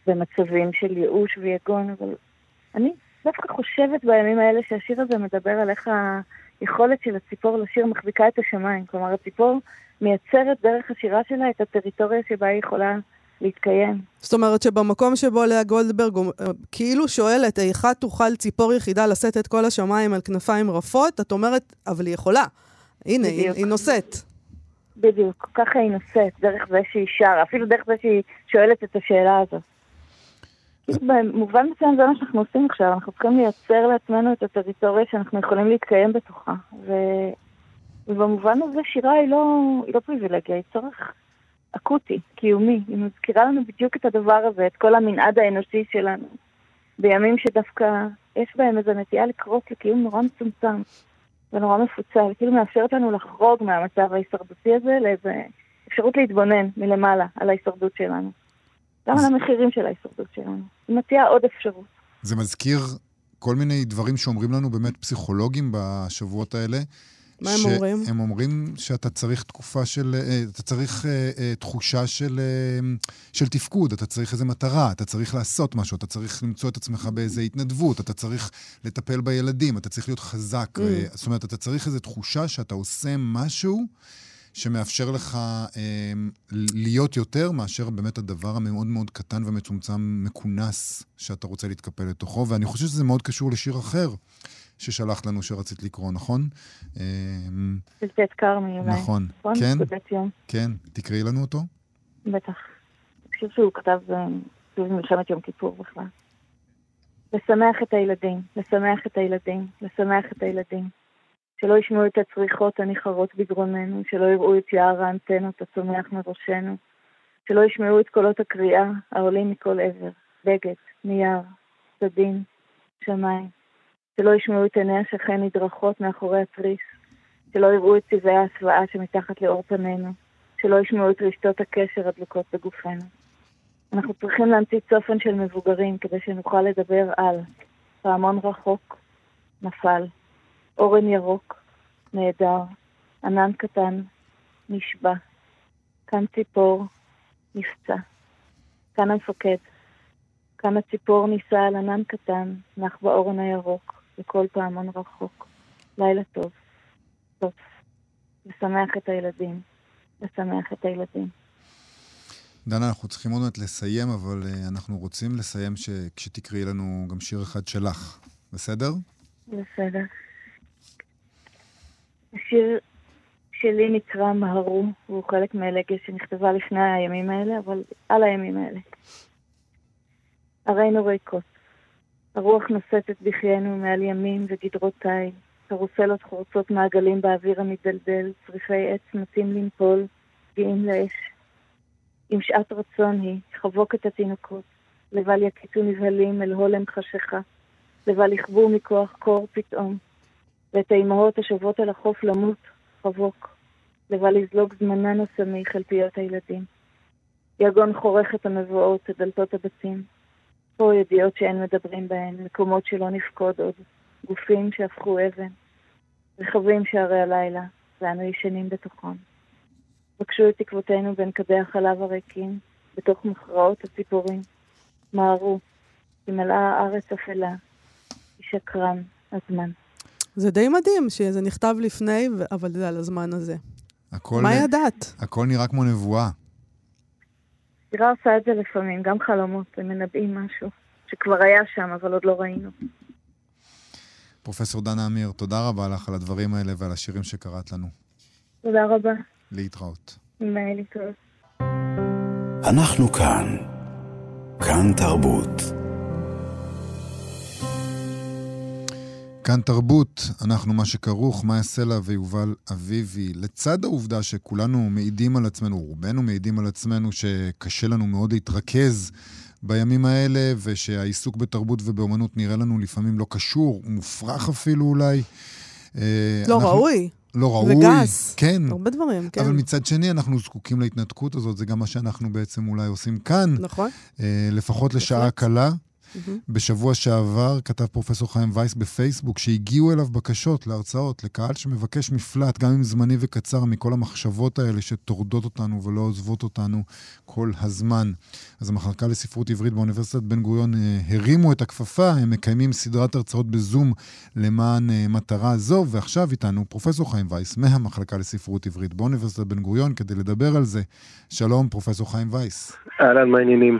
במצבים של ייאוש ויגון, אבל אני דווקא חושבת בימים האלה שהשיר הזה מדבר על איך היכולת של הציפור לשיר מחזיקה את השמיים. כלומר, הציפור מייצרת דרך השירה שלה את הטריטוריה שבה היא יכולה להתקיים. זאת אומרת שבמקום שבו לאה גולדברג אה, כאילו שואלת, איכה תוכל ציפור יחידה לשאת את כל השמיים על כנפיים רפות, את אומרת, אבל היא יכולה. הנה, היא, היא נושאת. בדיוק, ככה היא נושאת, דרך זה שהיא שרה, אפילו דרך זה שהיא שואלת את השאלה הזאת. במובן מסוים זה מה שאנחנו עושים עכשיו, אנחנו צריכים לייצר לעצמנו את הטריטוריה שאנחנו יכולים להתקיים בתוכה. ו... ובמובן הזה שירה היא לא, היא לא פריבילגיה, היא צורך אקוטי, קיומי. היא מזכירה לנו בדיוק את הדבר הזה, את כל המנעד האנושי שלנו. בימים שדווקא יש בהם איזו נטייה לקרות לקיום נורא מצומצם ונורא מפוצל, כאילו מאפשרת לנו לחרוג מהמצב ההישרדותי הזה לאיזה אפשרות להתבונן מלמעלה על ההישרדות שלנו. גם על המחירים של ההישרדות שלנו. היא מציעה עוד אפשרות. זה מזכיר כל מיני דברים שאומרים לנו באמת פסיכולוגים בשבועות האלה. מה הם אומרים? הם אומרים שאתה צריך תקופה של, אה, אתה צריך אה, אה, תחושה של, של תפקוד, אתה צריך איזו מטרה, אתה צריך לעשות משהו, אתה צריך למצוא את עצמך באיזו התנדבות, אתה צריך לטפל בילדים, אתה צריך להיות חזק. Mm. זאת אומרת, אתה צריך איזו תחושה שאתה עושה משהו שמאפשר לך אה, להיות יותר מאשר באמת הדבר המאוד מאוד קטן ומצומצם, מכונס, שאתה רוצה להתקפל לתוכו, ואני חושב שזה מאוד קשור לשיר אחר. ששלחת לנו שרצית לקרוא, נכון? אמ, של טט כרמי אולי. נכון. נכון? כן? כן. תקראי לנו אותו. בטח. אני חושב שהוא כתב אה, סביב מלחמת יום כיפור בכלל. לשמח את הילדים, לשמח את הילדים, לשמח את הילדים. שלא ישמעו את הצריחות הניחרות בגרוננו, שלא יראו את יער האנטנות הצומח מראשנו, שלא ישמעו את קולות הקריאה העולים מכל עבר, בגד, נייר, צדדים, שמיים. שלא ישמעו את עיני השכן נדרכות מאחורי התריס, שלא יראו את צבעי ההסוואה שמתחת לאור פנינו, שלא ישמעו את רשתות הקשר הדלוקות בגופנו. אנחנו צריכים להמציא צופן של מבוגרים כדי שנוכל לדבר על פעמון רחוק, נפל, אורן ירוק, נהדר, ענן קטן, נשבע, כאן ציפור, נפצע, כאן המפקד, כאן הציפור נישא על ענן קטן, נח באורן הירוק, לכל פעמון רחוק. לילה טוב. סוף. לשמח את הילדים. לשמח את הילדים. דנה, אנחנו צריכים עוד מעט לסיים, אבל uh, אנחנו רוצים לסיים ש... כשתקראי לנו גם שיר אחד שלך. בסדר? בסדר. השיר שלי נקרא מהרו, הוא חלק מאלגיה שנכתבה לפני הימים האלה, אבל על הימים האלה. ערינו ריקות. הרוח נוססת בחיינו מעל ימים וגדרות תיל, קרוסלות חורצות מעגלים באוויר המדלדל, צריפי עץ מטים לנפול, גאים לאש. אם שעת רצון היא, חבוק את התינוקות, לבל יקיצו נבהלים אל הולם חשיכה, לבל יכבו מכוח קור פתאום, ואת האימהות השבות אל החוף למות, חבוק, לבל יזלוג זמנן הסמיך אל פיות הילדים. יגון חורך את המבואות, את דלתות הבתים, פה ידיעות שאין מדברים בהן, מקומות שלא נפקוד עוד, גופים שהפכו אבן, רכבים שערי הלילה, ואנו ישנים בתוכם. פגשו את תקוותינו בין קדי החלב הריקים, בתוך מכרעות הציפורים. מהרו, כי מלאה הארץ אפלה, היא שקרן הזמן. זה די מדהים שזה נכתב לפני, אבל זה על הזמן הזה. הכל מה ידעת? הכל נראה כמו נבואה. שירה עושה את זה לפעמים, גם חלומות, הם מנבאים משהו שכבר היה שם, אבל עוד לא ראינו. פרופסור דנה אמיר, תודה רבה לך על הדברים האלה ועל השירים שקראת לנו. תודה רבה. להתראות. להתראות. אנחנו כאן. כאן תרבות. כאן תרבות, אנחנו מה שכרוך, מאיה סלע ויובל אביבי. לצד העובדה שכולנו מעידים על עצמנו, רובנו מעידים על עצמנו שקשה לנו מאוד להתרכז בימים האלה, ושהעיסוק בתרבות ובאומנות נראה לנו לפעמים לא קשור, מופרך אפילו אולי. אה, לא אנחנו... ראוי. לא ראוי. וגס. כן. הרבה דברים, כן. אבל מצד שני, אנחנו זקוקים להתנתקות הזאת, זה גם מה שאנחנו בעצם אולי עושים כאן. נכון. אה, לפחות לשעה קלה. בשבוע שעבר כתב פרופסור חיים וייס בפייסבוק שהגיעו אליו בקשות להרצאות, לקהל שמבקש מפלט, גם אם זמני וקצר, מכל המחשבות האלה שטורדות אותנו ולא עוזבות אותנו כל הזמן. אז המחלקה לספרות עברית באוניברסיטת בן גוריון אה, הרימו את הכפפה, הם מקיימים סדרת הרצאות בזום למען אה, מטרה זו, ועכשיו איתנו פרופסור חיים וייס מהמחלקה לספרות עברית באוניברסיטת בן גוריון כדי לדבר על זה. שלום, פרופסור חיים וייס. אהלן, מה העניינים?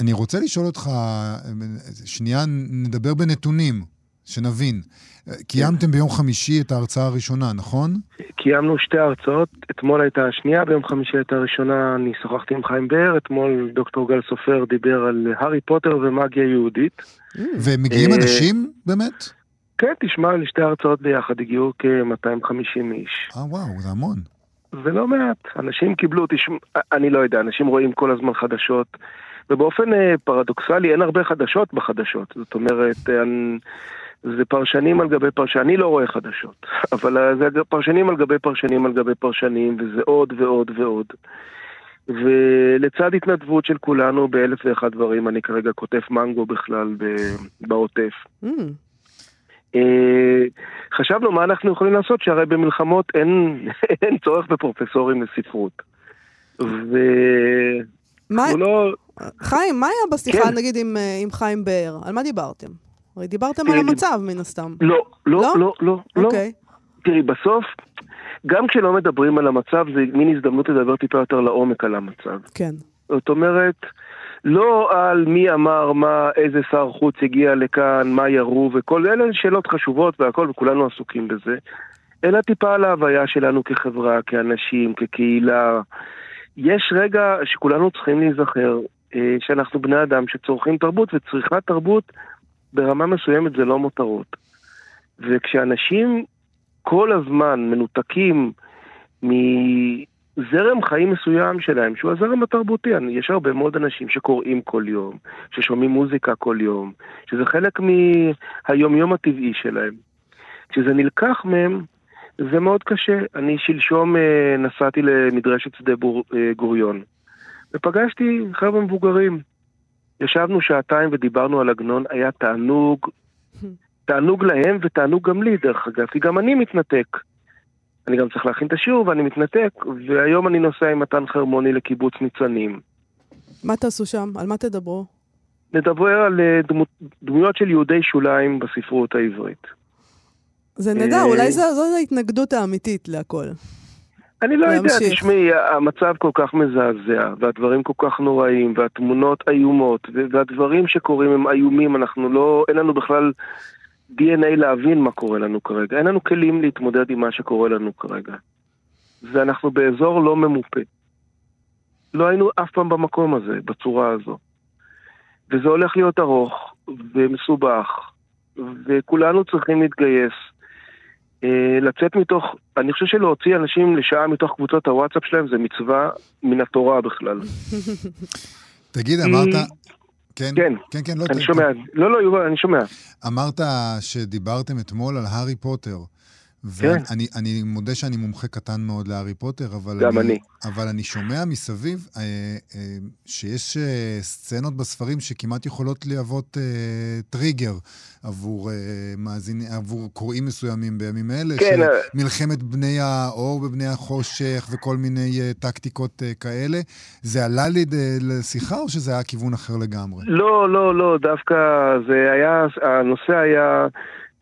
אני רוצה לשאול אותך, שנייה נדבר בנתונים, שנבין. קיימתם ביום חמישי את ההרצאה הראשונה, נכון? קיימנו שתי הרצאות, אתמול הייתה השנייה, ביום חמישי הייתה הראשונה, אני שוחחתי עם חיים באר, אתמול דוקטור גל סופר דיבר על הארי פוטר ומאגיה יהודית. ומגיעים אה, אנשים באמת? כן, תשמע, לשתי הרצאות ביחד הגיעו כ-250 איש. אה, וואו, זה המון. זה לא מעט. אנשים קיבלו, תשמע, אני לא יודע, אנשים רואים כל הזמן חדשות. ובאופן אה, פרדוקסלי אין הרבה חדשות בחדשות. זאת אומרת, אה, זה פרשנים על גבי פרשנים, אני לא רואה חדשות, <laughs> אבל אה, זה פרשנים על גבי פרשנים על גבי פרשנים, וזה עוד ועוד ועוד. ולצד התנדבות של כולנו באלף ואחד דברים, אני כרגע כותב מנגו בכלל בעוטף. Mm. חשבנו מה אנחנו יכולים לעשות, שהרי במלחמות אין, <laughs> אין צורך בפרופסורים לספרות. ו... מה... לא... חיים, מה היה בשיחה, כן. נגיד, עם, אה, עם חיים באר? על מה דיברתם? הרי דיברתם על המצב, מן הסתם. לא, לא, לא, לא, לא. לא. אוקיי. תראי, בסוף, גם כשלא מדברים על המצב, זה מין הזדמנות לדבר טיפה יותר לעומק על המצב. כן. זאת אומרת, לא על מי אמר מה, איזה שר חוץ הגיע לכאן, מה ירו וכל אלה שאלות חשובות והכל, וכולנו עסוקים בזה, אלא טיפה על ההוויה שלנו כחברה, כאנשים, כקהילה. יש רגע שכולנו צריכים להיזכר אה, שאנחנו בני אדם שצורכים תרבות, וצריכת תרבות ברמה מסוימת זה לא מותרות. וכשאנשים כל הזמן מנותקים מזרם חיים מסוים שלהם, שהוא הזרם התרבותי, יש הרבה מאוד אנשים שקוראים כל יום, ששומעים מוזיקה כל יום, שזה חלק מהיומיום הטבעי שלהם. כשזה נלקח מהם, זה מאוד קשה. אני שלשום אה, נסעתי למדרשת שדה אה, גוריון, ופגשתי חבר'ה מבוגרים. ישבנו שעתיים ודיברנו על עגנון, היה תענוג, תענוג להם ותענוג גם לי, דרך אגב, כי גם אני מתנתק. אני גם צריך להכין את השיעור ואני מתנתק, והיום אני נוסע עם מתן חרמוני לקיבוץ ניצנים. מה תעשו שם? על מה תדברו? נדבר על אה, דמו, דמויות של יהודי שוליים בספרות העברית. זה נדע, אולי זו, זו ההתנגדות האמיתית להכל. אני לא יודע, תשמעי, המצב כל כך מזעזע, והדברים כל כך נוראים, והתמונות איומות, והדברים שקורים הם איומים, אנחנו לא, אין לנו בכלל DNA להבין מה קורה לנו כרגע, אין לנו כלים להתמודד עם מה שקורה לנו כרגע. ואנחנו באזור לא ממופה. לא היינו אף פעם במקום הזה, בצורה הזו. וזה הולך להיות ארוך ומסובך, וכולנו צריכים להתגייס. אה, לצאת מתוך, אני חושב שלהוציא אנשים לשעה מתוך קבוצות הוואטסאפ שלהם זה מצווה מן התורה בכלל. <laughs> תגיד, אמרת... כן, כן, כן, כן, לא... אני שומע, לא, לא, יובל, אני שומע. אמרת שדיברתם אתמול על הארי פוטר. ואני כן. אני מודה שאני מומחה קטן מאוד להארי פוטר, אבל גם אני, אני. אבל אני שומע מסביב אה, אה, שיש אה, סצנות בספרים שכמעט יכולות להוות אה, טריגר עבור, אה, מאזין, עבור קוראים מסוימים בימים אלה, כן, של אה... מלחמת בני האור ובני החושך וכל מיני אה, טקטיקות אה, כאלה. זה עלה לי לשיחה או שזה היה כיוון אחר לגמרי? לא, לא, לא, דווקא זה היה, הנושא היה...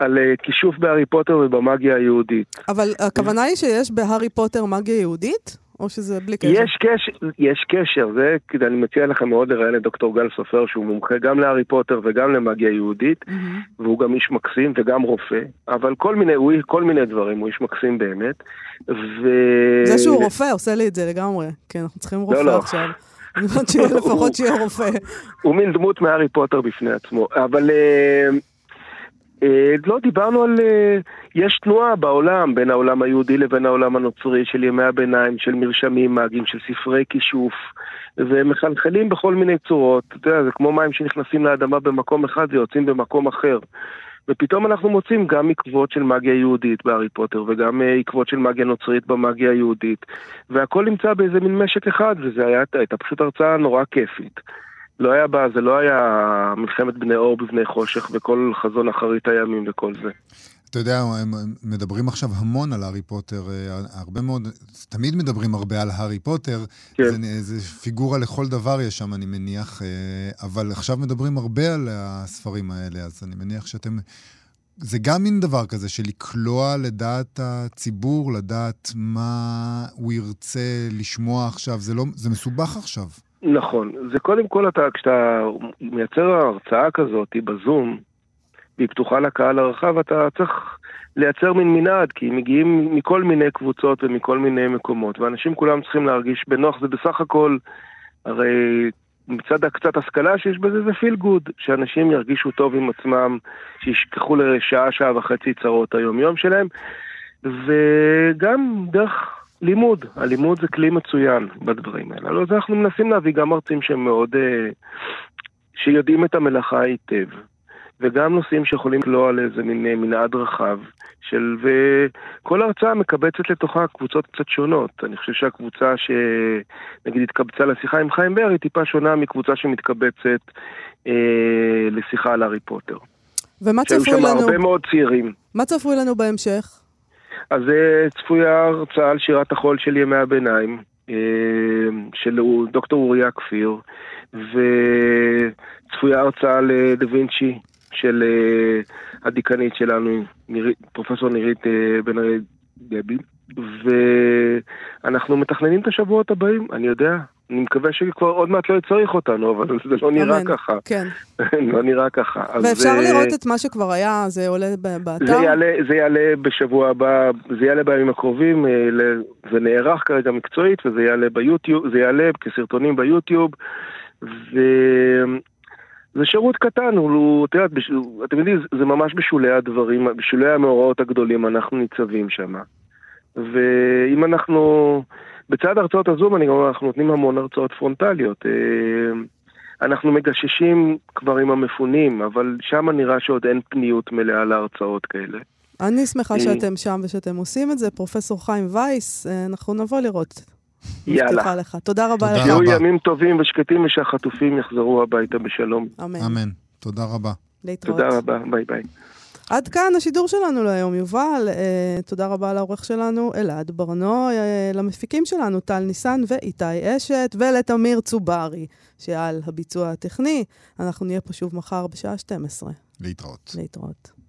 על אה, כישוף בהארי פוטר ובמאגיה היהודית. אבל הכוונה היא שיש בהארי פוטר מאגיה יהודית? או שזה בלי קשר? יש קשר, יש קשר, זה, אני מציע לכם מאוד לראיין את דוקטור גל סופר, שהוא מומחה גם להארי פוטר וגם למאגיה יהודית, mm-hmm. והוא גם איש מקסים וגם רופא, אבל כל מיני, הוא, כל מיני דברים, הוא איש מקסים באמת. ו... זה שהוא רופא עושה לי את זה לגמרי, כן, אנחנו צריכים רופא לא, לא. עכשיו. אומרת שלפחות <laughs> שיהיה רופא. הוא מין דמות מהארי פוטר בפני עצמו, אבל... אה, לא, דיברנו על... אה, יש תנועה בעולם, בין העולם היהודי לבין העולם הנוצרי, של ימי הביניים, של מרשמים מאגים, של ספרי כישוף, והם מחלחלים בכל מיני צורות. אתה יודע, זה כמו מים שנכנסים לאדמה במקום אחד ויוצאים במקום אחר. ופתאום אנחנו מוצאים גם עקבות של מגיה יהודית בהארי פוטר, וגם אה, עקבות של מגיה נוצרית במגיה היהודית, והכל נמצא באיזה מין משק אחד, היה, הייתה פשוט הרצאה נורא כיפית. לא היה בה, זה לא היה מלחמת בני אור בבני חושך וכל חזון אחרית הימים וכל זה. אתה יודע, הם מדברים עכשיו המון על הארי פוטר, אה, הרבה מאוד, תמיד מדברים הרבה על הארי פוטר, כן. זה, זה פיגורה לכל דבר יש שם, אני מניח, אה, אבל עכשיו מדברים הרבה על הספרים האלה, אז אני מניח שאתם... זה גם מין דבר כזה של לקלוע לדעת הציבור, לדעת מה הוא ירצה לשמוע עכשיו, זה, לא, זה מסובך עכשיו. נכון. זה קודם כל, אתה, כשאתה מייצר הרצאה כזאת בזום, והיא פתוחה לקהל הרחב, אתה צריך לייצר מין מנעד, כי מגיעים מכל מיני קבוצות ומכל מיני מקומות, ואנשים כולם צריכים להרגיש בנוח, זה בסך הכל, הרי מצד הקצת השכלה שיש בזה זה פיל גוד, שאנשים ירגישו טוב עם עצמם, שישכחו לשעה, שעה וחצי צרות היומיום שלהם, וגם דרך לימוד, הלימוד זה כלי מצוין בדברים האלה. אז אנחנו מנסים להביא גם מרצים שהם מאוד, אה, שיודעים את המלאכה היטב, וגם נושאים שיכולים לקלוע על איזה מין אה, מנעד רחב, של, וכל הרצאה מקבצת לתוכה קבוצות קצת שונות. אני חושב שהקבוצה שנגיד התקבצה לשיחה עם חיים בר היא טיפה שונה מקבוצה שמתקבצת אה, לשיחה על הארי פוטר. ומה צפוי לנו? שהיו שם הרבה מאוד צעירים. מה צפוי לנו בהמשך? אז צפויה הרצאה על שירת החול של ימי הביניים, אה, של דוקטור אוריה כפיר, וצפויה הרצאה לדה וינצ'י של אה, הדיקנית שלנו, פרופסור נירית אה, בן ארי דבי, ואנחנו מתכננים את השבועות הבאים, אני יודע, אני מקווה שכבר עוד מעט לא יצריך אותנו, אבל <laughs> זה לא נראה אמן, ככה. כן. <laughs> לא נראה ככה. ואפשר אז, לראות את מה שכבר היה, זה עולה באתר? זה יעלה, זה יעלה בשבוע הבא, זה יעלה בימים הקרובים, אה, זה נערך כרגע מקצועית, וזה יעלה ביוטיוב, זה יעלה כסרטונים ביוטיוב, וזה שירות קטן, הוא, את יודעת, אתם יודעים, זה ממש בשולי הדברים, בשולי המאורעות הגדולים, אנחנו ניצבים שם. ואם אנחנו... בצד הרצאות הזום אני אומר, אנחנו נותנים המון הרצאות פרונטליות. אה, אנחנו מגששים כבר עם המפונים, אבל שם נראה שעוד אין פניות מלאה להרצאות כאלה. אני שמחה אה, שאתם שם ושאתם עושים את זה. פרופסור חיים וייס, אה, אנחנו נבוא לראות. יאללה. לך. תודה רבה לך. שיהיו ימים טובים ושקטים ושהחטופים יחזרו הביתה בשלום. אמן. אמן. תודה רבה. להתראות. תודה רבה, ביי ביי. עד כאן השידור שלנו להיום, יובל. אה, תודה רבה לעורך שלנו, אלעד ברנו, אה, למפיקים שלנו, טל ניסן ואיתי אשת, ולתמיר צוברי, שעל הביצוע הטכני. אנחנו נהיה פה שוב מחר בשעה 12. להתראות. להתראות.